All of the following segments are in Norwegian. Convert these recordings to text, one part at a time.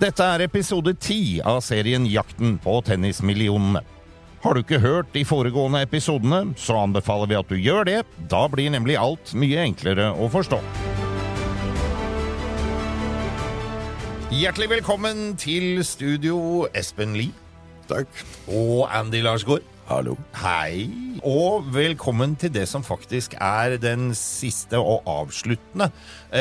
Dette er episode ti av serien Jakten på tennismillionene. Har du ikke hørt de foregående episodene, så anbefaler vi at du gjør det. Da blir nemlig alt mye enklere å forstå. Hjertelig velkommen til studio, Espen Lie Takk. og Andy Larsgaard. Hallo. Hei, og velkommen til det som faktisk er den siste og avsluttende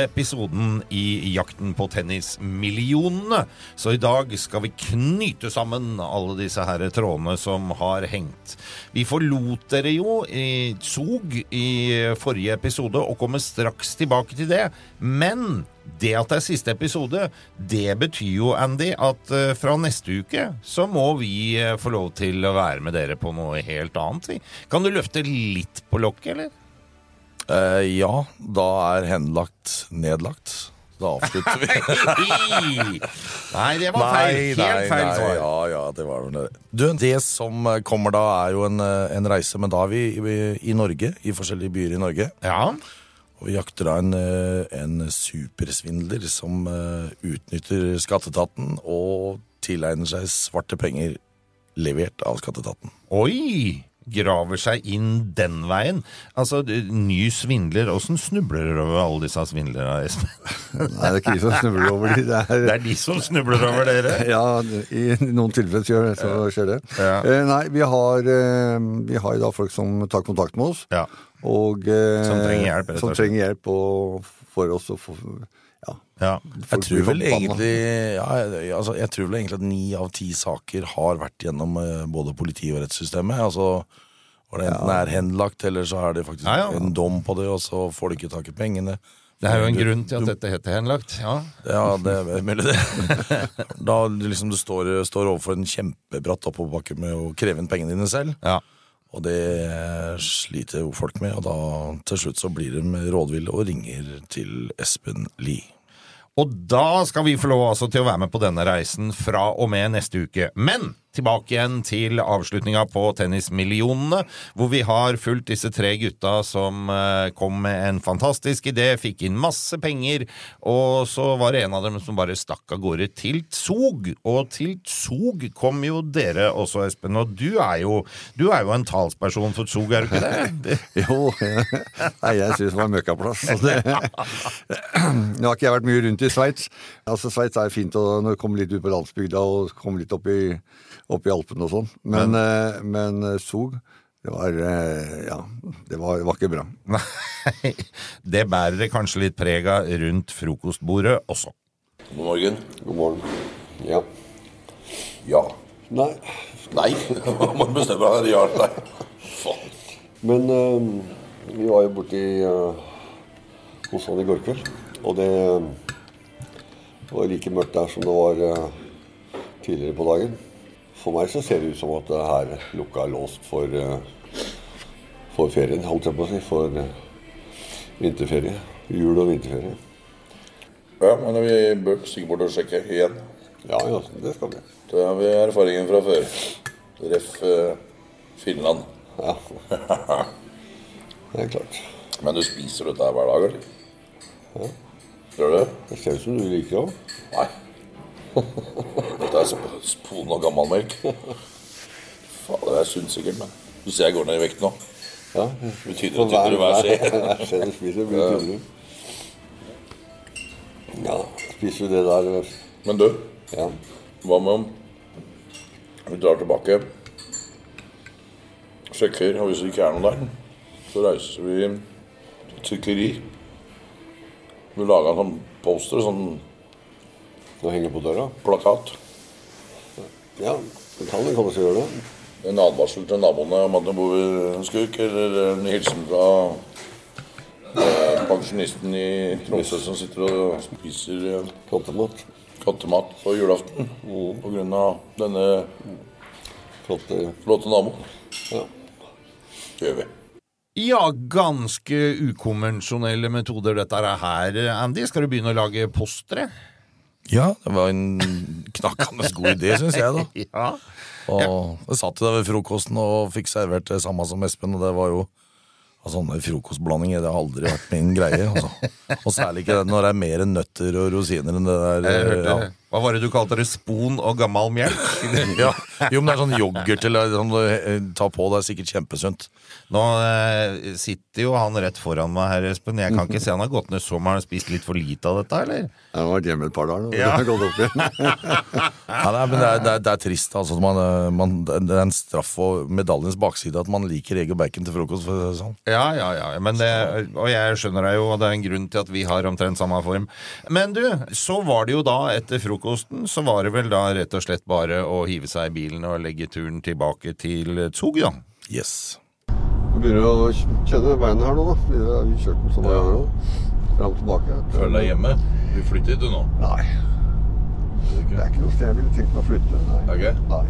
episoden i Jakten på tennismillionene. Så i dag skal vi knyte sammen alle disse her trådene som har hengt. Vi forlot dere jo i Zug i forrige episode og kommer straks tilbake til det. Men det at det er siste episode, det betyr jo, Andy, at eh, fra neste uke så må vi eh, få lov til å være med dere på noe helt annet. vi. Kan du løfte litt på lokket, eller? Eh, ja, da er henlagt nedlagt. Da avslutter vi. nei, det var feil. Helt feil svar. Ja, ja, det var vel det. Du, det som kommer da, er jo en, eh, en reise, men da er vi i, i Norge. I forskjellige byer i Norge. Ja, Og vi jakter da en, eh, en supersvindler som eh, utnytter skatteetaten og tilegner seg svarte penger levert av skatteetaten. Oi! Graver seg inn den veien. Altså, ny svindler. Åssen snubler dere over alle disse svindlerne, Espen? Nei, det er ikke de som snubler over de. Det er, Det er de som snubler over dere. ja, i noen tilfeller skjer, så skjer det. Ja. Eh, nei, vi har, vi har da folk som tar kontakt med oss. Ja. Og, eh, Som trenger hjelp, rett og Som trenger hjelp og for oss å få ja, ja. Jeg tror vel egentlig ja, altså, Jeg tror vel egentlig at ni av ti saker har vært gjennom eh, både politi og rettssystemet. Altså, og det enten er henlagt, eller så er det faktisk Ja, ja. en dom på det, og så får de ikke tak i pengene. Det er jo en Du- grunn til at dette heter henlagt. Ja. Ja, det er mulig det. Da liksom du står, står overfor en kjempebratt oppoverbakke med å kreve inn pengene dine selv. ja. Og det sliter jo folk med, og da til slutt så blir de rådville og ringer til Espen Lie. Og da skal vi få lov altså til å være med på denne reisen fra og med neste uke. Men tilbake igjen til avslutninga på Tennismillionene, hvor vi har fulgt disse tre gutta som eh, kom med en fantastisk idé, fikk inn masse penger, og så var det en av dem som bare stakk av gårde til Zog. Og til Zog kom jo dere også, Espen, og du er jo, du er jo en talsperson for Zog, er du ikke det? Jo, nei, jeg syns det var møkkaplass. Det, nå har ikke jeg vært mye rundt i Sveits. Altså, Sveits er fint å- når du kommer litt ut på landsbygda og kommer litt opp i, opp i Alpene og sånn. Men, men, men eh, Zug, det var eh, Ja, det var, var ikke bra. Nei, det bærer det kanskje litt preg av rundt frokostbordet også. God morgen. God morgen. Ja. Ja. Nei, Nei. Man bestemmer seg ja eller nei. Faen. men um, vi var jo borte i uh, hos han i går kveld. Og det var like mørkt der som det var eh, tidligere på dagen. For meg så ser det ut som at det her lukka er låst for, eh, for ferien, holdt jeg på å si. For eh, vinterferie. Jul- og vinterferie. Ja, men vi bør stikke bort og sjekke igjen. Ja, ja, det skal vi. Da har vi erfaringen fra før. Ref. Finland. Ja. Det er klart. Men du spiser dette hver dag, eller? Ja. Gjør det? Det ser ut som du liker det òg. Nei. Dette er sp og gammelmelk. Faen, det er sunt sikkert, men du ser jeg går ned i vekt nå. Ja. Det tynnere og tynnere hver skje. Hver skje du spiser, blir tynnere. Ja, spiser du det der Men du, Ja. hva med om vi drar tilbake, sjekker, og hvis det ikke er noe der, så reiser vi til trykkeri. Vi laga en sånn poster, sånn Å henger på døra? plakat. Ja, det kan til kanskje gjøre det. En advarsel til naboene om at det bor en skurk, eller en hilsen fra eh, pensjonisten i Tromsø som sitter og spiser eh, Kattemat. kattemat på julaften på grunn av denne Flotte flotte naboen. ja. Det Gjør vi. Ja, ganske ukonvensjonelle metoder dette er her, Andy. Skal du begynne å lage postre? Ja, det var en knakkende god idé, syns jeg, da. Ja. Og jeg satt der ved frokosten og fikk servert det samme som Espen, og det var jo altså, frokostblandinger det har aldri vært min greie. Altså. Og særlig ikke når det er mer nøtter og rosiner enn det der. Jeg hørte, ja. Hva var det du kalte det? Spon og gammel melk? Ja. Jo, men det er sånn yoghurt eller sånn, du tar på, det er sikkert kjempesunt. Nå eh, sitter jo han rett foran meg her, Espen. Jeg kan ikke se han har gått ned så mye. Har han spist litt for lite av dette, eller? Jeg har vært hjemme et par dager nå. Ja. Det har gått opp igjen. Ja, nei, men det er, det er, det er trist. Altså, man, eh, man, det er en straff og medaljens bakside at man liker egg og bacon til frokost. Sånn. Ja, ja, ja. Men det, og jeg skjønner deg jo, og det er en grunn til at vi har omtrent samme form. Men du, så var det jo da, etter frokosten, så var det vel da rett og slett bare å hive seg i bilen og legge turen tilbake til Zug, da. Yes. Jeg begynner å kjenne beina her nå, da. Vi har kjørt den så mange her nå. Fram og tilbake. Føl deg hjemme. Du flytter du nå? Nei. Det er ikke noe sted jeg ville tenkt meg å flytte. Nei. Okay. Nei.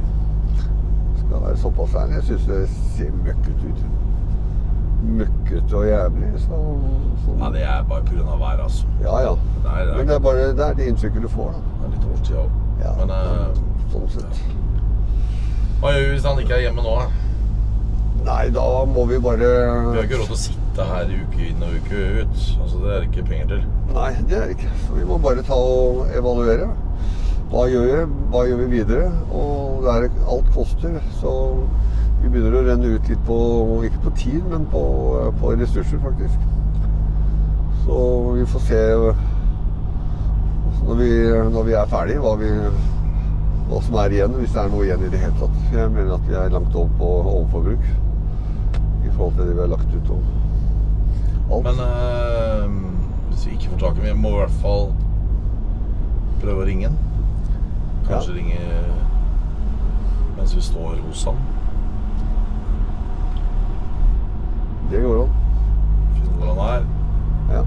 Skal være såpass ærlig. Jeg syns det ser møkkete ut. Møkkete og jævlig. Så, så. Nei, det er bare pga. været, altså. Ja, ja. Det er, Men det er bare det, er det inntrykket du får, da. Det er litt årstid òg. Ja, Men eh, sånn sett. hva gjør vi hvis han ikke er hjemme nå? da? Nei, da må vi bare Vi har ikke råd til å sitte her uke inn og uke ut. Altså, Det er det ikke penger til. Nei, det er det ikke. Så vi må bare ta og evaluere. Hva gjør vi? Hva gjør vi videre? Og det er, alt koster, så vi begynner å renne ut litt på Ikke på tid, men på, på ressurser, faktisk. Så vi får se når vi, når vi er ferdige, hva, vi, hva som er igjen, hvis det er noe igjen i det hele tatt. Jeg mener at vi er langt over på overforbruk forhold til det vi har lagt ut. Og alt. Men øh, hvis vi ikke får tak i ham, må vi i hvert fall prøve å ringe han. Kanskje ringe mens vi står hos han. det går an. Finne hvor han er. Ja.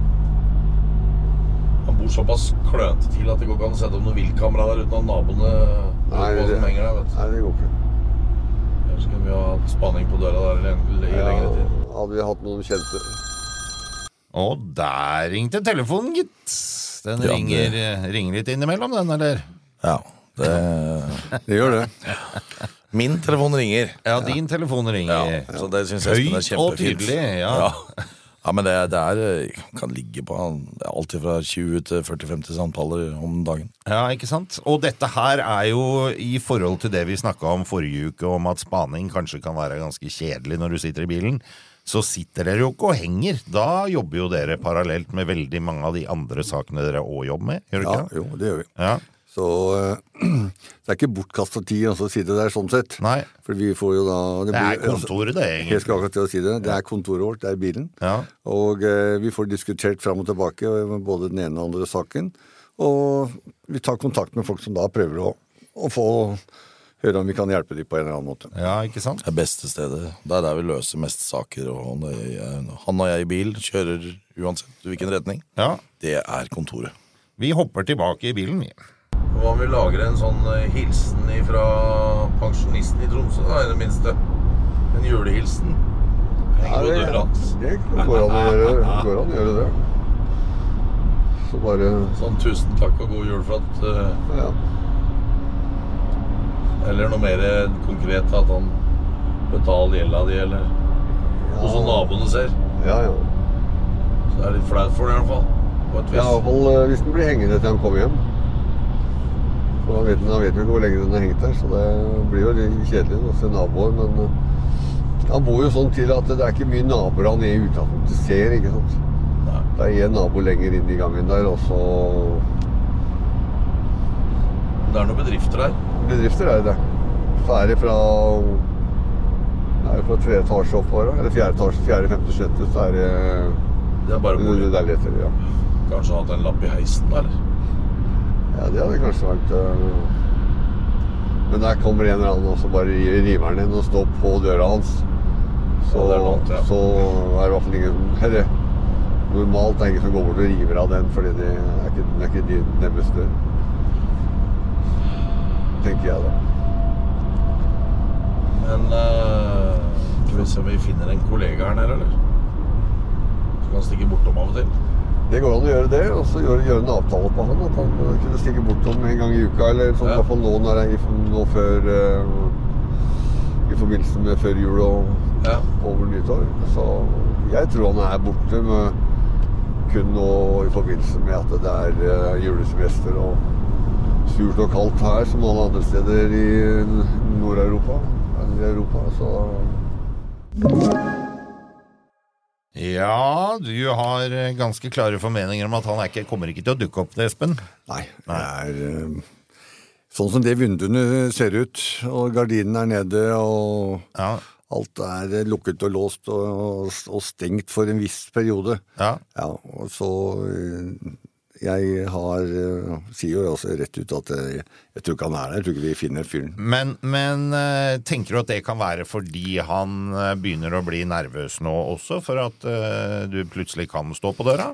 Han bor såpass klønete til at det går ikke an å sette opp noe viltkamera der uten at naboene Nei, det- som henger der. vet du. Nei, det går ikke. Ellers kunne vi ha hatt spaning på døra der i Ja, lengre tid. hadde vi hatt noen kjente Og der ringte telefonen, gitt. Den Ja, det- ringer, ringer litt innimellom, den, eller? Ja, det Det gjør det. Min telefon ringer. Ja, din telefon ringer. Ja, Så det syns jeg Espen er Høyt og tydelig, ja. Ja. men det, det er kan ligge på alltid fra 20 til 40-50 samtaler om dagen. Ja, ikke sant? Og dette her er jo i forhold til det vi snakka om forrige uke, om at spaning kanskje kan være ganske kjedelig når du sitter i bilen. Så sitter dere jo ikke og henger. Da jobber jo dere parallelt med veldig mange av de andre sakene dere òg jobber med. Gjør Ja, dere ikke? jo, det gjør vi. Ja. Så eh, det er ikke bortkasta tid å sitte der sånn sett. Nei. For vi får jo da Det er kontoret, det, Jeg egentlig. skal akkurat til å si det. Det er kontoret vårt, det er bilen. Ja. Og eh, vi får diskutert fram og tilbake med både den ene og den andre saken. Og vi tar kontakt med folk som da prøver å, å få høre om vi kan hjelpe dem på en eller annen måte. ja, ikke sant? Det er beste stedet. Det er der vi løser mest saker. Og han og jeg i bil kjører uansett hvilken retning. Ja. Det er kontoret. Vi hopper tilbake i bilen, vi. Hva om vi lager en sånn eh, hilsen fra pensjonisten i Tromsø, da, i det minste? En julehilsen. Ja, det, hans. det går an å gjøre, går an å gjøre det. Så bare Sånn 'tusen takk og god jul' for at uh, ja. Eller noe mer konkret, at han betaler gjelda di, eller noe som naboene ser. Ja, ja. Så det er litt flaut for det, i hvert fall. På et Ja, vis. iallfall eh, hvis den blir hengende til han kommer hjem. For da vet, den- vet ikke hvor lenge den har hengt der, så det blir jo litt kjedelig å se naboer. Men eh, han bor jo sånn til at det er ikke mye naboer han i utgangspunktet ser. ikke sant? Nei. Det er én nabo lenger inn i gangen der, og så Det er noen bedrifter der. bedrifter er det. Så er det fra er det fra tre etasje oppover, eller fjerde etasje, fjerde, femte, sjette, så er det Det er bare bolig. leiligheter. Ja. Kanskje hatt en lapp i heisen, eller? Ja, det hadde kanskje vært øh, Men der kommer en eller annen og så bare river han inn og står på døra hans. Så, Ja, det er noe, ja. så er det i hvert fall ingen Eller normalt er det ingen som går bort og river av den, fordi det er ikke, det er ikke din, deres dør. tenker jeg da. Men uh, Skal vi se om vi finner en kollega her nede, eller? Så kan stikke bortom av og til. Det går an å gjøre det, og så gjøre, gjøre en avtale på han. At han eh, kunne stikke bortom en gang i uka, eller sånn, Ja. i hvert fall nå, når jeg, nå før eh, I forbindelse med før jul og Ja. over nyttår. Så jeg tror han er borte med, kun nå i forbindelse med at det er eh, julesemester og surt og kaldt her, som alle andre steder i Nord-Europa. Eller i Europa, så Ja, du har eh, ganske klare formeninger om at han ikke, kommer ikke til å dukke opp, det, Espen. Nei, det er eh, sånn som det vinduene ser ut, og gardinene er nede, og Ja, alt er lukket og låst og, og stengt for en viss periode. ja. Ja, og så eh, Jeg har eh, sier jo også rett ut at jeg, jeg tror ikke han er der. Jeg tror ikke vi finner fyren. Men, men eh, tenker du at det kan være fordi han eh, begynner å bli nervøs nå også, for at uh, du plutselig kan stå på døra?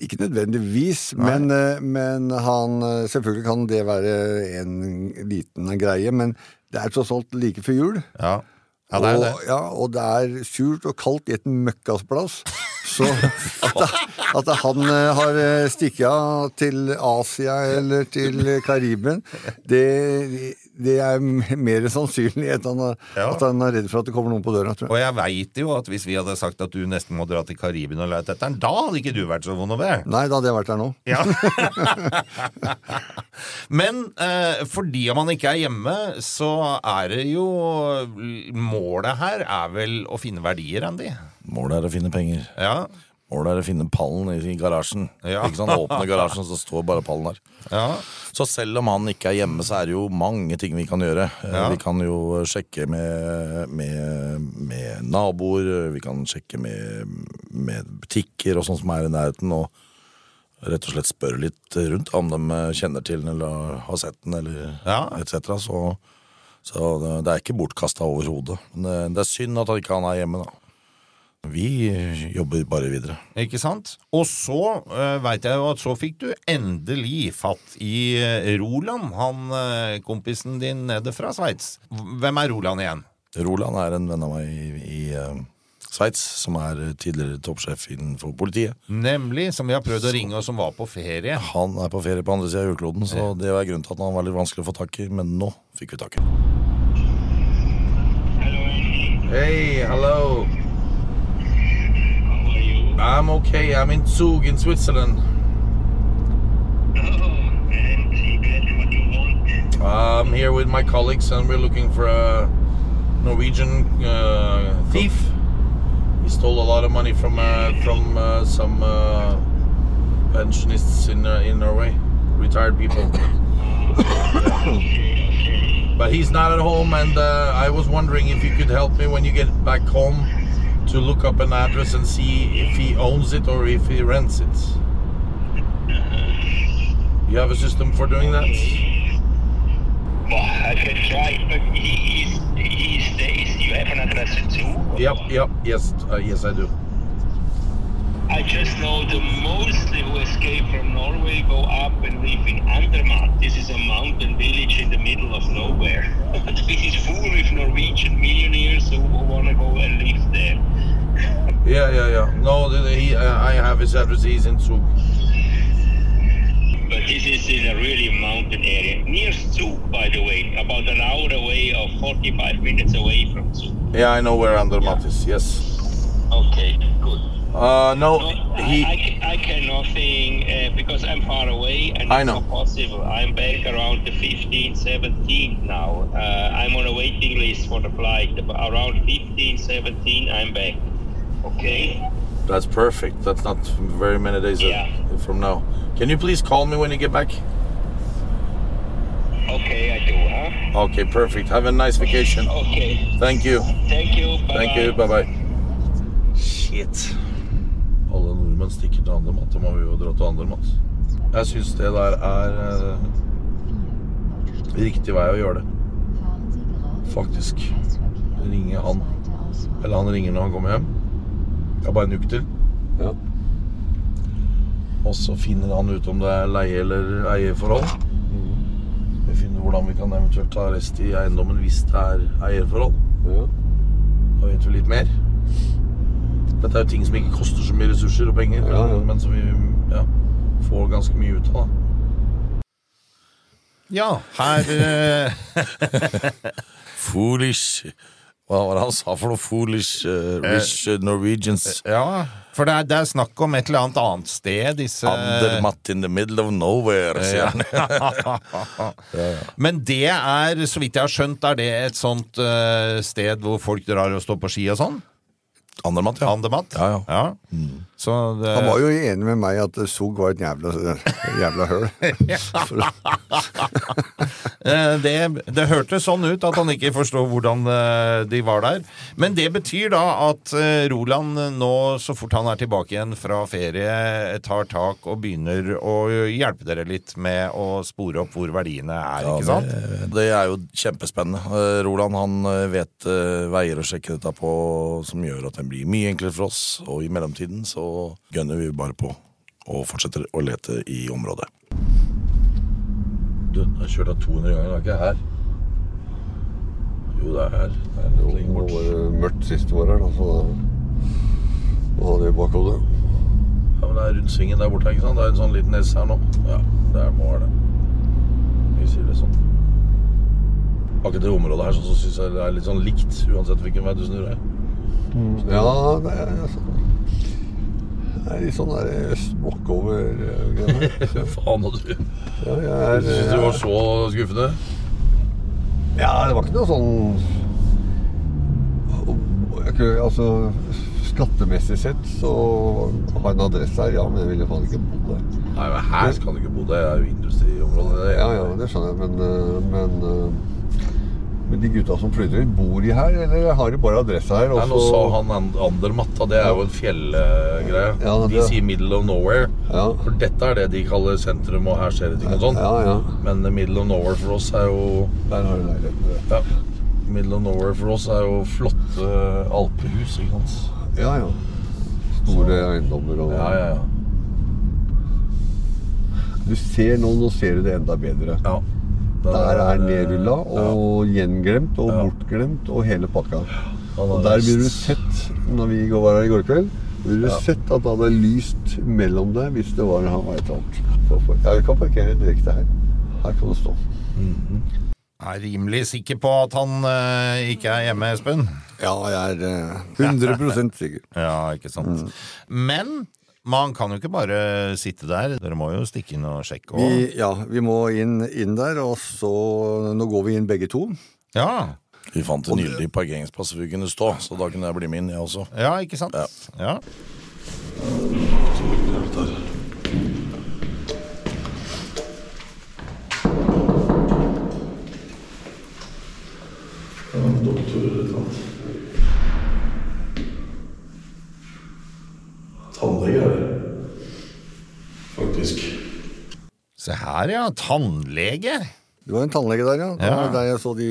Ikke nødvendigvis, men, eh, men han eh, Selvfølgelig kan det være en liten greie, men det er tross alt like før jul. Ja, ja det er det. Og, ja, og det er surt og kaldt i et møkkasplass. Så at, at han eh, har eh, stikket av til Asia eller til Karibien, det, det er mer sannsynlig enn han, er- Ja. at han er redd for at det kommer noen på døra. tror jeg. Og jeg veit jo at hvis vi hadde sagt at du nesten må dra til Karibien og lete etter den, da hadde ikke du vært så vond å be. Nei, da hadde jeg vært der nå. Ja. Men eh, fordi man ikke er hjemme, så er det jo Målet her er vel å finne verdier, Andy? Målet er å finne penger. Ja. Målet er å finne pallen i garasjen. Ja. Ikke sant? Åpne garasjen, så står bare pallen der. ja. Så selv om han ikke er hjemme, så er det jo mange ting vi kan gjøre. Eh, Ja. Vi kan jo sjekke med, med, med naboer, vi kan sjekke med, med butikker og sånn som er i nærheten, og rett og slett spørre litt rundt om de kjenner til den eller har sett den, eller Ja. etc. Så, så det det er ikke bortkasta overhodet. Men det, det er synd at han ikke er hjemme, da. Vi jobber bare videre. Ikke sant? Og så uh, veit jeg jo at så fikk du endelig fatt i eh, Roland, han eh, kompisen din nede fra Sveits. Hvem er Roland igjen? Roland er en venn av meg i, i uh, Sveits, som er tidligere toppsjef innenfor politiet. Nemlig, som vi har prøvd å ringe, og som var på ferie. Han er på ferie på andre sida av jordkloden, så det var grunnen til at han var litt vanskelig å få tak i, men nå fikk vi tak i ham. Hey, hello. I'm okay. I'm in Zug in Switzerland. I'm here with my colleagues and we're looking for a Norwegian uh, thief. He stole a lot of money from uh, from uh, some uh, pensionists in uh, in Norway, retired people. But he's not at home, and uh, I was wondering if you could help me when you get back home to look up an address and see if he owns it or if he rents it. You have a system for doing that? Well, I can try, but he, he stays. You have an address too? Yep, yep, yes, uh, yes, I do. I just know the mostly who escape from Norway go up and live in Andermatt. This is a mountain village in the middle of nowhere. this is full of Norwegian millionaires who, who want to go and live there. Yeah, yeah, yeah. No, he, uh, I have his address. He's in Zug. But this is in a really mountain area. Near Zug, by the way. About an hour away or 45 minutes away from Zug. Yeah, I know where Andermatt is. Yes. Okay, good. Uh, no, No, he. I, I, ca- I can nothing uh, because I'm far away and I it's know. not possible. I'm back around the 15, 17 now. Uh, I'm on a waiting list for the flight. Around 15, 17, I'm back. Okay? That's perfect. That's not very many days uh, Yeah. from now. Can you please call me when you get back? Okay, I do, huh? Okay, perfect. Have a nice vacation. Okay. Thank you. Thank you. Bye Thank you. Bye bye. Shit. Nordmenn stikker til Andermatt. Da må vi jo dra til Andermatt. Jeg syns det der er eh, riktig vei å gjøre det. Faktisk. Ringe han. Eller han ringer når han kommer hjem. Det er bare en uke til. Ja. Og så finner han ut om det er leie- eller eierforhold. vi finner hvordan vi kan eventuelt ta rest i eiendommen hvis det er eierforhold. Ja. Da vet vi litt mer. Dette er jo ting som ikke koster så mye ressurser og penger, Ja, ja. men som vi ja, får ganske mye ut av. da. Ja, her eh, Foolish Hva var det han sa for noe? Foolish uh, rich uh, Norwegians. Ja, for det er, det er snakk om et eller annet annet sted, disse Andermatt in the middle of nowhere, sier han. Men det er, så vidt jeg har skjønt, er det et sånt uh, sted hvor folk drar og står på ski og sånn? Andermatt, ja. Andermatt? Ja, ja. Så det, Han var jo enig med meg at Zug var et jævla, jævla høl. Eh, det, det hørtes sånn ut at han ikke forstod hvordan eh, de var der. Men det betyr da at eh, Roland nå, så fort han er tilbake igjen fra ferie, tar tak og begynner å hjelpe dere litt med å spore opp hvor verdiene er, ikke sant? Det, det er jo kjempespennende. Roland han vet veier å sjekke dette på som gjør at det blir mye enklere for oss. Og i mellomtiden så gønner vi bare på og fortsetter å lete i området. Du, jeg har kjørt av 200 ganger, det er ikke her. Jo, det er her. Det er Jo, Nå var mørkt sist år her, da, så da må ha det i bakhodet. Ja, men det er rundt svingen der borte, ikke sant? Det er en sånn liten S her nå. Ja, der må være det. Vi sier det sånn. Akkurat det området her så, så synes jeg det er litt sånn likt, uansett hvilken vei du snur deg. Ja, det er sånn Det er litt sånn der øst-bakover-greier. Faen, og du Ja, jeg er Syns du det var så skuffende? Ja, det var ikke noe sånn Altså, skattemessig sett så har jeg en adresse her, ja, men jeg ville faen ikke bodd der. Nei, men her skal du ikke bo. Det er jo industriområdet. Ja, ja, det skjønner jeg, men, men, men de gutta som flytter inn, bor de her, eller har de bare adresse her? Også... Nei, nå sa han And- Andermatt, og det er jo en fjellgreie. Ja, De sier middle of nowhere. Ja. For dette er det de kaller sentrum, og her skjer det ting og sånn. Ja, ja. Men middle of nowhere for oss er jo Der har du leiligheten. ja, Middle of nowhere for oss er jo flotte alpehus, ikke sant. Ja, ja. Store eiendommer og Ja, ja, ja. Du ser nå, nå ser du det enda bedre. ja. Der er nedrulla og gjenglemt og bortglemt og hele pakka. Og er der blir du sett, når vi var her i går kveld, Ville du sett at det hadde lyst mellom deg hvis det var han var et for- Ja, vi kan parkere direkte her. Her kan det stå. Jeg Er rimelig sikker på at han eh, ikke er hjemme, Espen. Ja, jeg er eh, 100 sikker. Ja, ikke sant. Men man kan jo ikke bare sitte der. Dere må jo stikke inn og sjekke Og... Vi, ja, vi må inn, inn der, og så Nå går vi inn begge to. Ja. Vi fant en gyldig parkeringsplass vi kunne stå, så da kunne jeg bli med inn, jeg også. ja, ikke sant? Ja. Ja. Her, ja. Tannlege. Det var en tannlege der, ja. Ja. der jeg så de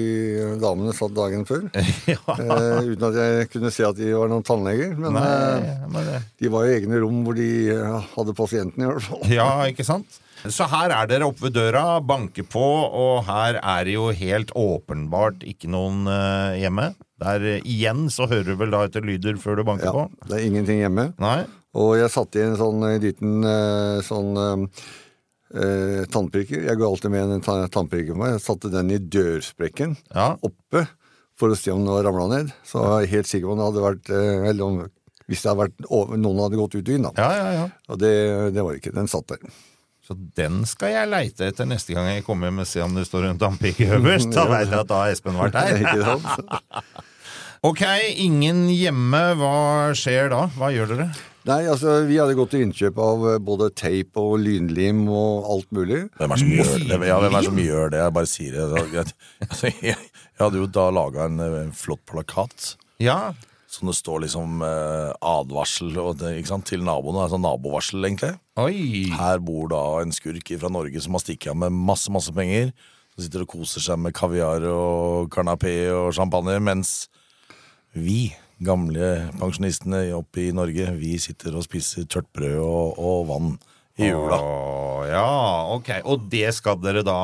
damene satt dagen før. ja. Eh, uten at jeg kunne se at de var noen tannleger. Men eh, Nei, men det de var i egne rom hvor de eh, hadde pasienten, i hvert fall. Ja, ikke sant? Så her er dere oppe ved døra, banker på, og her er det jo helt åpenbart ikke noen uh, hjemme. Der eh, igjen så hører du vel da etter lyder før du banker Ja, på? det er ingenting hjemme. Nei? Og jeg satte i en sånn eh, liten uh, sånn eh, tannpirker. Jeg går alltid med en ta- tannpirker på meg. Jeg satte den i dørsprekken Ja. oppe for å se om den var ramla ned. Så jeg er helt sikker på om det hadde vært eh, Eller om, hvis det hadde vært over, noen hadde gått ut i den, da. Ja, ja, ja. Og det, det var ikke. Den satt der. Så den skal jeg leite etter neste gang jeg kommer hjem og se om det står en tannpirker øverst. Da veit jeg at da har Espen vært her. Ok, ingen hjemme. Hva skjer da? Hva gjør dere? Nei, altså, vi hadde gått til innkjøp av eh, både teip og lynlim og alt mulig. Hvem er det som gjør det? Ja, hvem er som gjør det? Jeg bare sier det. greit. Altså, jeg, jeg hadde jo da laga en, en, flott plakat. Ja. Som det står liksom eh, advarsel og det, ikke sant, til naboene. Altså nabovarsel, egentlig. Oi. Her bor da en skurk fra Norge som har stikket av med masse masse penger. Som sitter og koser seg med kaviar og canapé og champagne, mens vi, gamle pensjonistene oppe i Norge, vi sitter og spiser tørt brød og, og vann i jula. Åh, ja, ok. Og det skal dere da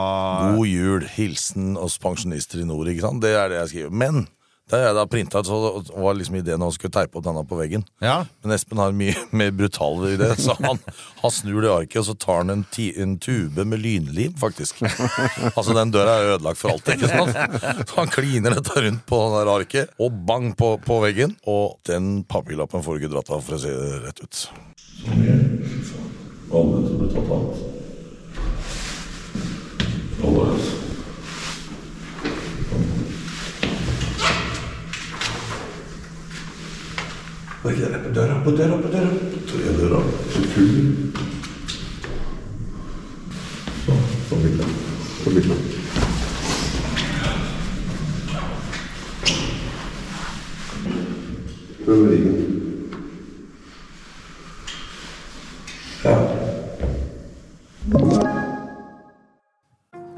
God jul, hilsen oss pensjonister i nord, ikke sant? Det er det jeg skriver. Men det har jeg da printa ut, så var liksom ideen å skulle teipe opp denne på veggen. Ja. Men Espen har en mye mer brutal idé, så han, han snur det arket, og så tar han en, ti, en tube med lynlim, faktisk. Altså, den døra er ødelagt for alltid, ikke sant? Så han kliner dette rundt på det arket, og bang på, på veggen. Og den papirlappen får du ikke dratt av, for å si det rett ut. Alle som ble tatt av. Alle. Hva er jeg på døra? På døra, på døra. Tre døra. Selvfølgelig. Så, på bildet. På bildet. Prøv ryggen. Ja.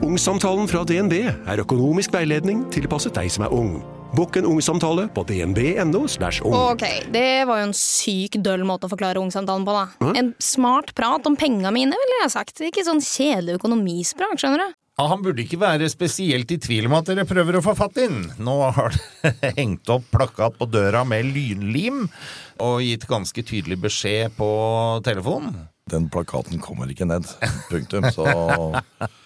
Ungsamtalen fra DNB er økonomisk veiledning tilpasset deg som er ung. Bokk en ungsamtale på dnb.no. ung. Ok, det var jo en syk døll måte å forklare ungsamtalen på, da. En smart prat om penga mine, ville jeg sagt. Ikke sånn kjedelig økonomisprat, skjønner du. Ja, Han burde ikke være spesielt i tvil om at dere prøver å få fatt i den. Nå har dere hengt opp plakat på døra med lynlim og gitt ganske tydelig beskjed på telefonen. Den plakaten kommer ikke ned. Punktum. Så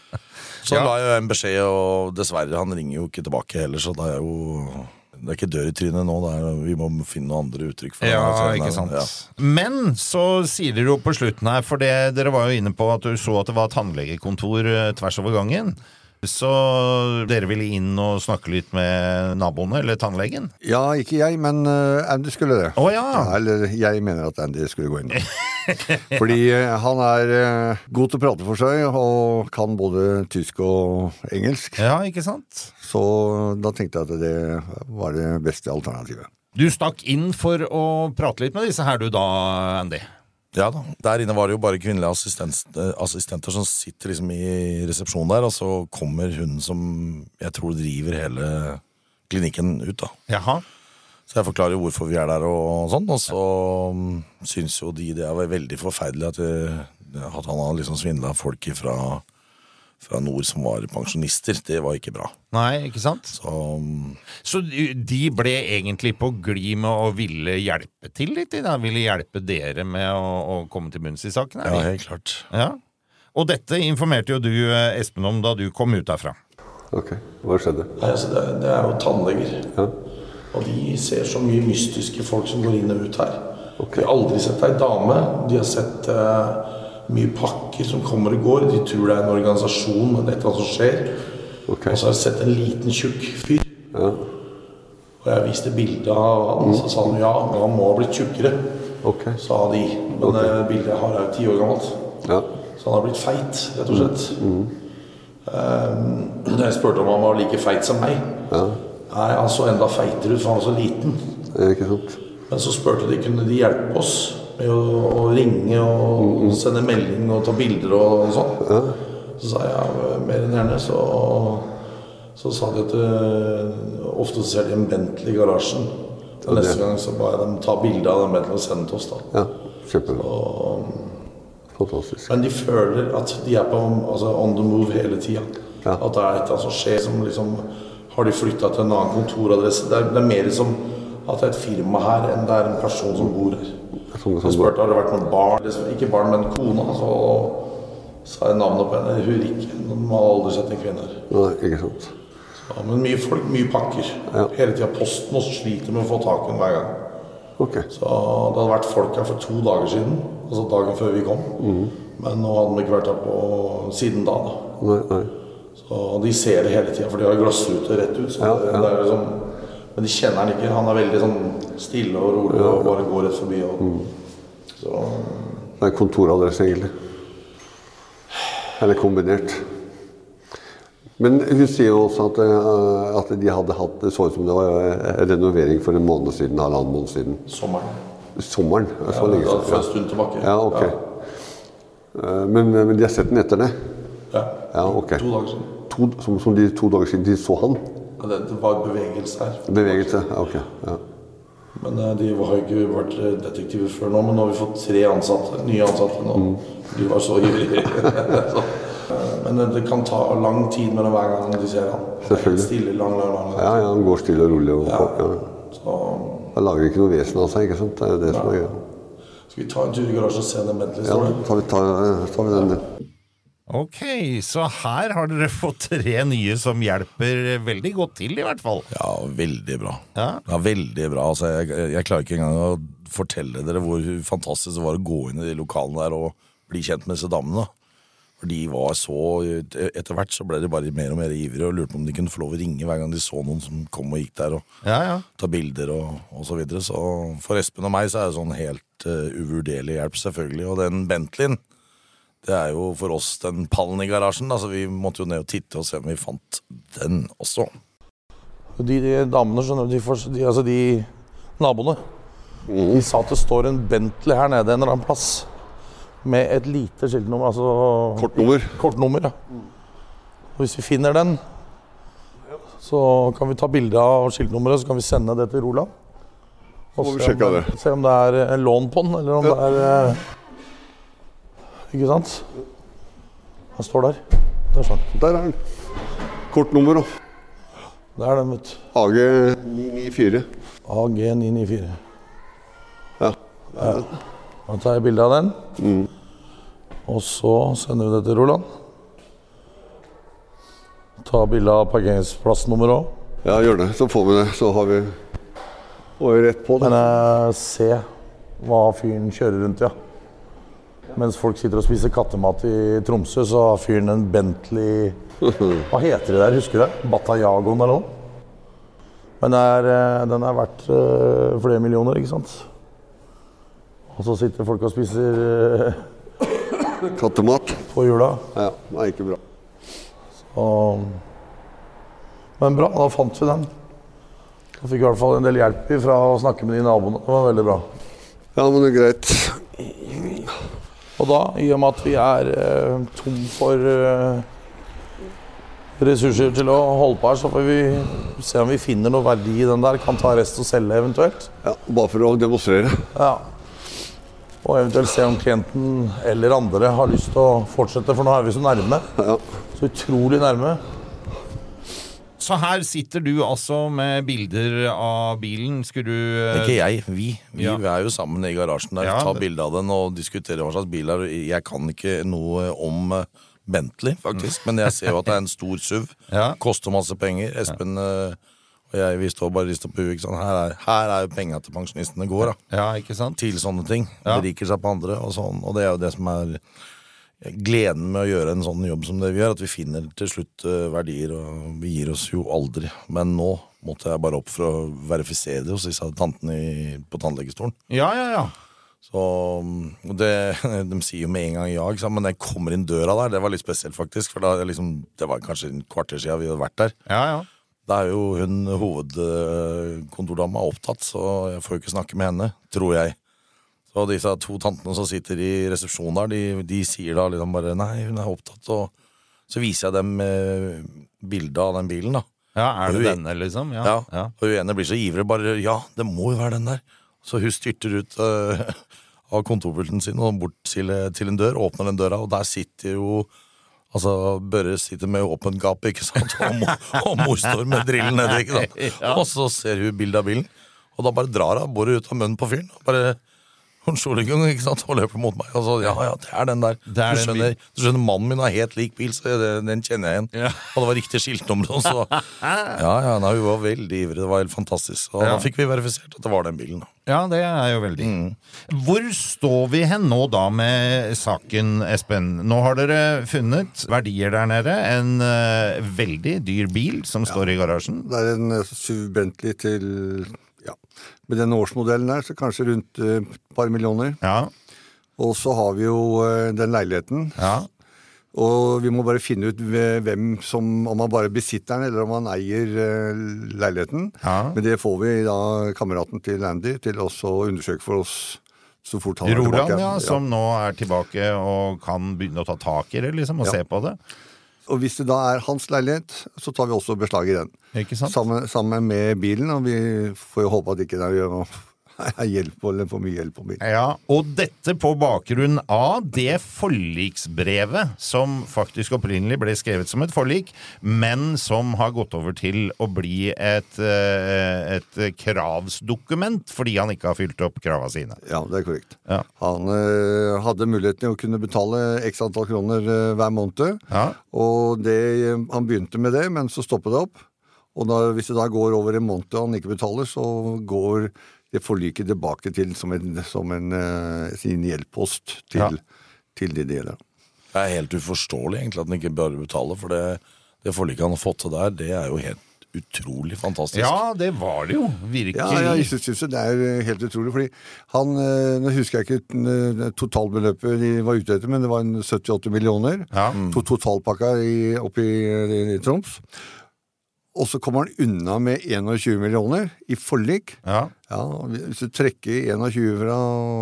Så Ja. la jeg en beskjed, og dessverre, han ringer jo ikke tilbake heller, så det er jo Det er ikke dør i trynet nå, det er, vi må finne noen andre uttrykk for det. Ja, Så, ikke sant. ja. Men så sier dere jo på slutten her, for det, dere var jo inne på at du så at det var tannlegekontor eh, tvers over gangen. Så dere ville inn og snakke litt med naboene, eller tannlegen? Ja, ikke jeg, men uh, Andy skulle det. Å ja. Eller jeg mener at Andy skulle gå inn. Fordi eh, han er eh, god til å prate for seg, og kan både tysk og engelsk. Ja, ikke sant? Så da tenkte jeg at det var det beste alternativet. Du stakk inn for å prate litt med disse her du da, Andy. Ja da. Der inne var det jo bare kvinnelige assistent, eh, assistenter som sitter liksom i resepsjonen der, og så kommer hun som jeg tror driver hele klinikken ut, da. Jaha. Så jeg forklarer jo hvorfor vi er der og sånn, og så mm, syns jo de det er veldig forferdelig at, det, at han har liksom svindla folk fra, fra nord som var pensjonister. Det var ikke bra. Nei, ikke sant? Så mm, Så de ble egentlig på glid med å ville hjelpe til litt? de Da? Ville hjelpe dere med å, å komme til bunns i saken? ja, helt klart. Ja. Og dette informerte jo du, eh, Espen, om da du kom ut derfra. Ok, hva skjedde? Nei, altså det, det er jo tannleger. Ja. Og de ser så mye mystiske folk som går inn og ut her. Okay. De har aldri sett ei dame. De har sett eh, mye pakker som kommer og går. De tror det er en organisasjon, men det er hva som skjer. Okay. Og så har jeg sett en liten, tjukk fyr. Ja. Og jeg viste bilde av han, så sa han ja, men han må ha blitt tjukkere, Okay. sa de. Men okay. det bildet jeg har er jo ti år gammelt. Ja. Så han har blitt feit, rett og slett. Um, jeg spurte om han var like feit som meg. Ja. Nei, han så enda feitere ut, for han var så liten. Eh? Men så spurte de kunne de hjelpe oss med å, å ringe og sende melding og ta bilder og, sånn. Så sa jeg mer enn gjerne. Så, så sa de at øh, ofte ser de en Bentley i garasjen. Og neste gang så ba jeg dem ta bilde av den Bentley og sende til oss. da. Ja, kjempebra. Fantastisk. Men de føler at de er på altså, on the move hele tida. Ja. At det er et eller annet som skjer som liksom Har de flytta til en annen kontoradresse? Det er, det er mer som at det er et firma her enn det er en person som bor her. Sånn, sånn, spurte har det vært noen barn, liksom, ikke barn, men kona. Så sa jeg navnet på henne. Hun gikk Man har aldri sett en kvinne her. Nei, ikke sant. Ja, men mye folk, mye pakker. Ja. Hele tida Posten også sliter med å få tak i henne hver gang. Ok. Så det hadde vært folk her for to dager siden, altså dagen før vi kom. Men nå hadde de ikke vært her på siden da. da. Nei, nei. Så de ser det hele tida, for de har glassrute rett ut. Så Ja, det, ja. det er liksom, men de kjenner han ikke. Han er veldig sånn stille og rolig og bare går rett forbi. Og, så, Det er kontoradresse, egentlig. Eller kombinert. Men hun sier jo også at, eh, at de hadde hatt Det så ut som det var eh, renovering for en måned siden, halvannen måned siden. sommeren. Sommeren. Ja, Så lenge det er for en stund tilbake. Ja, ok. Ja. Men, men de har sett den etter det? Ja. Ja, okay. To dager siden. To, som, som de to dager siden de så han? Ja, det, det var bevegelse her. Bevegelse? Ja, ok. Ja. Men eh, de har ikke vært eh, detektiver før nå, men nå har vi fått tre ansatte, nye ansatte nå. De var så ivrige. eh, men det kan ta lang tid mellom hver gang de ser han. Selvfølgelig. Stille, lang, lang, lang. Ja, ja, han går stille og rolig. Og, Ja. ja. Så Han lager ikke noe vesen av seg, ikke sant. Det er det som er greia. skal vi ta en tur i garasjen og se den Bentley Ja, der? tar tar vi den. Ok, så her har dere fått tre nye som hjelper veldig godt til, i hvert fall. Ja, veldig bra. Ja. Ja, veldig bra. Altså, jeg, jeg klarer ikke engang å fortelle dere hvor fantastisk det var å gå inn i de lokalene der og bli kjent med disse damene. da. For de var så Etter hvert så ble de bare mer og mer ivrige og lurte på om de kunne få lov å ringe hver gang de så noen som kom og gikk der og Ja, ja. ta bilder og, og så videre. Så for Espen og meg så er det sånn helt uh, uvurderlig hjelp, selvfølgelig. Og den Bentleyen, det er jo for oss den pallen i garasjen. Altså, så vi måtte jo ned og titte og se om vi fant den også. De, damene, skjønner du, de, altså de naboene, de sa at det står en Bentley her nede en eller annen plass. Med et lite skiltnummer, altså Kortnummer. kortnummer. Ja. Og hvis vi finner den, så kan vi ta bilde av skiltnummeret, så kan vi sende det til Roland. Og se om det-. Se om det er en lån på den, eller om det er eh, Ikke sant? Den står der. Der den. Der er den. Kortnummer da. Det er den, vet du. AG 994. AG994. Ja. Da tar jeg bilde av den. Og så sender vi det til Roland. Ta bilde av parkeringsplassnummeret òg. ja, gjør det. Så får vi det. Så har vi Og rett på det. Men eh, se hva fyren kjører rundt, ja. Mens folk sitter og spiser kattemat i Tromsø, så har fyren en Bentley Hva heter det der, husker du det? Eller noe? Men er, eh, den er verdt eh, flere millioner, ikke sant? Og så sitter folk og spiser eh, Kattemat. på jula. Ja, det er ikke bra. Så Men bra, da fant vi den. Da fikk vi i hvert fall en del hjelp fra å snakke med de naboene. Det var veldig bra. Ja, men det er greit. Og da, i og med at vi er eh, tom for eh, ressurser til å holde på her, så får vi se om vi finner noe verdi i den der. Kan ta rest og selge eventuelt. Ja, Bare for å demonstrere. Ja. Og eventuelt se om klienten eller andre har lyst til å fortsette, for nå er vi så nærme. Ja. Så utrolig nærme. Så her sitter du altså med bilder av bilen. Skulle du eh, Ikke jeg, vi. Vi Ja. er jo sammen i garasjen der. Ja, tar det- bilde av den og diskuterer hva slags bil det er. Jeg kan ikke noe om eh, Bentley, faktisk, men jeg ser jo at det er en stor SUV. Ja. Koster masse penger. Espen eh, og jeg vi står bare og rister på huet. Her er, her er jo penga til pensjonistene går, da. Ja, ikke sant? Til sånne ting. Ja. Beriker seg på andre og sånn. Og det er jo det som er gleden med å gjøre en sånn jobb som det vi gjør, at vi finner til slutt eh, verdier, og vi gir oss jo aldri. Men nå måtte jeg bare opp for å verifisere det hos disse tantene på tannlegestolen. Ja, ja, ja. Så det, De sier jo med en gang ja, ikke sant? men jeg kommer inn døra der, det var litt spesielt, faktisk. For da, liksom, det var kanskje en kvarter siden vi hadde vært der. ja, ja. Da er jo hun hovedkontordama opptatt, så jeg får jo ikke snakke med henne, tror jeg. Så disse to tantene som sitter i resepsjonen der, de, de sier da liksom bare nei, hun er opptatt, og så viser jeg dem eh, bildet av den bilen, da. Ja, Er det denne, liksom? Ja. Ja. ja. Og hun ene blir så ivrig, bare ja, det må jo være den der. Så hun styrter ut eh, av kontorpulten sin og bort til, til en dør, åpner den døra, og der sitter jo Altså, Børre sitter med åpent gap, ikke sant? Og, og mor står med drillen nedi, ikke sant? Og så ser hun bildet av bilen, og da bare drar hun bordet ut av munnen på fyren. og Bare slår ikke sant? og løper mot meg. Og så, ja, ja, det er den der. Det er du, den skjønner, du skjønner, mannen min har helt lik bil, så det, den kjenner jeg igjen. Ja. Og det var riktig skiltnummer. og Så, ja, ja, nei, hun var veldig ivrig. Det var helt fantastisk. Og Ja. da fikk vi verifisert at det var den bilen. da. Ja, det er jo veldig. Hvor står vi hen nå da med saken, Espen? Nå har dere funnet verdier der nede. En uh, veldig dyr bil som står i garasjen. Det er en eh, SUV Bentley til ja, Med den årsmodellen der, så kanskje rundt eh, et par millioner. Ja, Og så har vi jo eh, den leiligheten. ja. Og vi må bare finne ut hvem som Om han bare besitter den, eller om han eier eh, leiligheten. Ja. Men det får vi da kameraten til Andy til også å undersøke for oss så fort han er Roland, tilbake. ja, som nå er tilbake og kan begynne å ta tak i det, liksom, og se på det. Og hvis det da er hans leilighet, så tar vi også beslag i den. Ikke sant? Sammen, sammen med bilen, og vi får jo håpe at ikke det er noe er og for mye hjelp og mye. Ja, og dette på bakgrunn av det forliksbrevet som faktisk opprinnelig ble skrevet som et forlik, men som har gått over til å bli et, eh, et kravsdokument fordi han ikke har fylt opp krava sine. Ja, det er korrekt. Ja. Han eh, hadde muligheten til å kunne betale x antall kroner eh, hver måned. Ja. Og det, han begynte med det, men så stoppet det opp. Og da, hvis det da går over en måned og han ikke betaler, så går det forliket tilbake til som en, som en eh, sin gjeldpost til, Ja. til de det gjelder. Det er helt uforståelig egentlig at han ikke bare betaler, for det, det forliket han har fått til der, det er jo helt utrolig fantastisk. Ja, det var det jo. Virkelig. Ja, ja, jeg synes det er eh, helt utrolig, fordi han eh, Nå husker jeg ikke totalbeløpet de var ute etter, men det var en 78 millioner. Ja. To totalpakka i, oppe i, i, i Troms. Og så kommer han unna med 21 millioner i forlik. Ja. Ja, Hvis du trekker 21 fra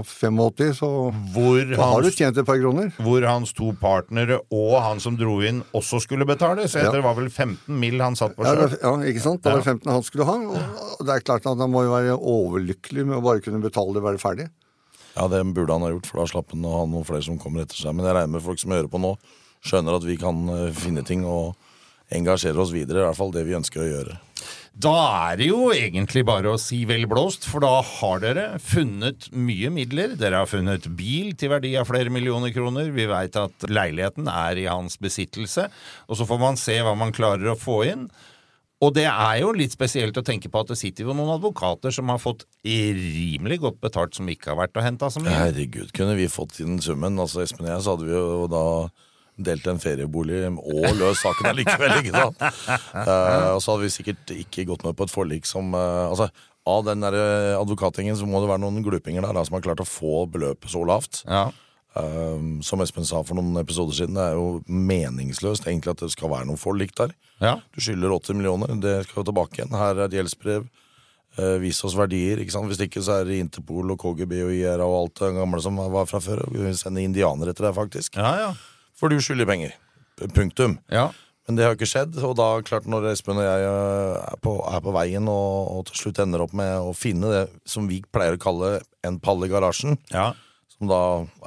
85, så Hvor, da har du tjent et par kroner. hvor hans to partnere og han som dro inn, også skulle betale. Så Ja. det var vel 15 mill. han satt på sjøl. Ja, ja, ikke sant? Det var 15 han skulle ha. Og det er klart at han må jo være overlykkelig med å bare kunne betale det og være ferdig. Ja, det burde han ha gjort, for da slapp han å ha noen flere som kommer etter seg. Men jeg regner med folk som hører på nå, skjønner at vi kan eh, finne ting og engasjere oss videre. I hvert fall det vi ønsker å gjøre. Da er det jo egentlig bare å si vel blåst, for da har dere funnet mye midler. Dere har funnet bil til verdi av flere millioner kroner. Vi veit at leiligheten er i hans besittelse. Og så får man se hva man klarer å få inn. Og det er jo litt spesielt å tenke på at det sitter jo noen advokater som har fått rimelig godt betalt, som ikke har vært og henta så mye. Herregud, kunne vi fått inn summen? Altså Espen og jeg, så hadde vi jo da delt en feriebolig og løst saken allikevel, ikke sant? Uh, og så hadde vi sikkert ikke gått med på et forlik som uh, Altså, av den der Advokatingen advokatgjengen så må det være noen glupinger der da, som har klart å få beløpet så lavt. Ja. Eh, som Espen sa for noen episoder siden, det er jo meningsløst egentlig at det skal være noe forlik der. Ja. Du skylder 80 millioner, det skal jo tilbake igjen. Her er et gjeldsbrev. Uh, vis oss verdier. ikke sant? Hvis ikke så er det Interpol og KGB og IRA og alt det gamle som var fra før. Vi sender indianere etter deg, faktisk. Ja, ja. For du skylder penger. Punktum. ja. Men det har ikke skjedd. Og da, klart når Espen og jeg øh, er på, er på veien og, og til slutt ender opp med å finne det som vi pleier å kalle en pall i garasjen, ja. som da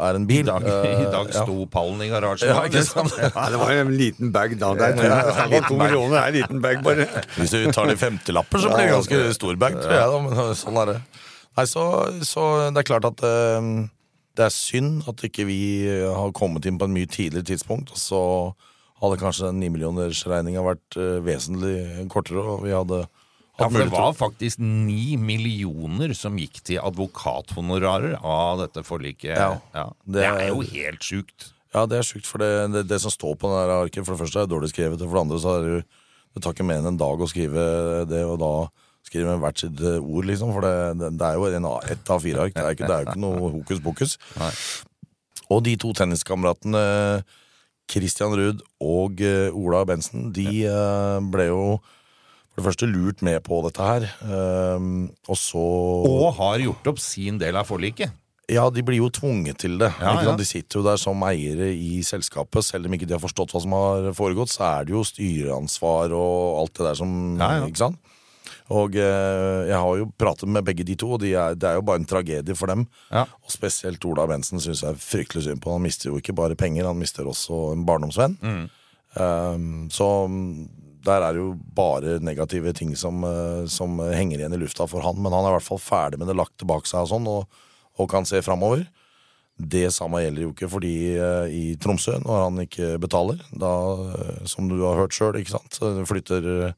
er en bil I dag, eh, I dag ja. sto pallen i garasjen. Ja, ikke sant? Ja, det var jo en liten bag da. Det er to, det er to millioner, er en liten bag bare. Hvis du tar de femtilapper, så blir det ganske stor bag, tror jeg. Da. Men sånn er det. Nei, så, så det er klart at eh, det er synd at ikke vi har kommet inn på en mye tidligere tidspunkt. Og så hadde kanskje den nimillionersregninga vært eh, vesentlig kortere, og vi hadde Ja, for det var faktisk ni millioner som gikk til advokathonorarer av dette forliket. Ja. Det Det er jo helt sjukt. Ja, det er sjukt, for det, det, det som står på det arket, for det første er det dårlig skrevet, og for det andre så er det Det tar ikke mer enn en dag å skrive det, og da skrive med hvert sitt eh, ord, liksom. For det, det, er jo en, ett av fire ark. Det er, ikke, det jo ikke noe hokus pokus. Og de to tenniskameratene Christian Ruud og eh, Ola Bensen, de eh, ble jo for det første lurt med på dette her. og så Og har gjort opp sin del av forliket. ja, de blir jo tvunget til det. Ja, ikke ja. De sitter jo der som eiere i selskapet. Selv om ikke de har forstått hva som har foregått, så er det jo styreansvar og alt det der som ja. Ikke sant? Og eh, jeg har jo pratet med begge de to, og de er, det er jo bare en tragedie for dem. Ja. Og spesielt Ola Bensen syns jeg er fryktelig synd på. Han mister jo ikke bare penger, han mister også en barndomsvenn. Mm. Um, så der er det jo bare negative ting som, eh, som henger igjen i lufta for han. Men han er i hvert fall ferdig med det lagt tilbake seg og sånn, og, og kan se framover. Det samme gjelder jo ikke for de eh, i Tromsø, når han ikke betaler. Da, som du har hørt sjøl, ikke sant. Flytter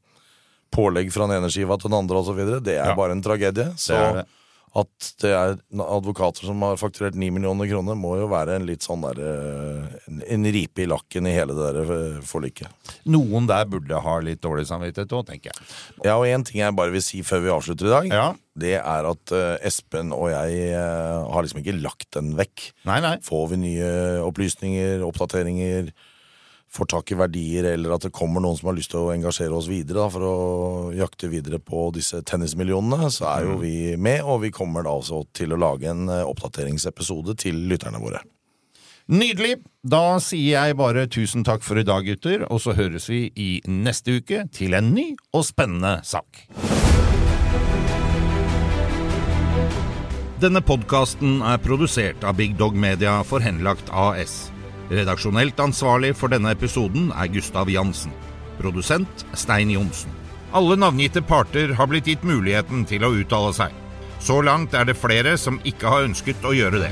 pålegg fra den ene skiva til den andre osv. Det er Ja. bare en tragedie. Så det det. at det er advokater som har fakturert 9 millioner kroner, må jo være en litt sånn der eh, en, en ripe i lakken i hele det der eh, forliket. Noen der burde ha litt dårlig samvittighet òg, tenker jeg. Ja, og en ting jeg bare vil si før vi avslutter i dag, Ja. det er at uh, Espen og jeg uh, har liksom ikke lagt den vekk. Nei, nei. Får vi nye opplysninger, oppdateringer, får tak i verdier, eller at det kommer noen som har lyst til å engasjere oss videre da, for å jakte videre på disse tennismillionene, så er jo vi med, og vi kommer da også til å lage en eh, oppdateringsepisode til lytterne våre. Nydelig! Da sier jeg bare tusen takk for i dag, gutter, og så høres vi i neste uke til en ny og spennende sak. Denne podkasten er produsert av Big Dog Media for Henlagt AS. Redaksjonelt ansvarlig for denne episoden er Gustav Jansen. Produsent Stein Johnsen. Alle navngitte parter har blitt gitt muligheten til å uttale seg. Så langt er det flere som ikke har ønsket å gjøre det.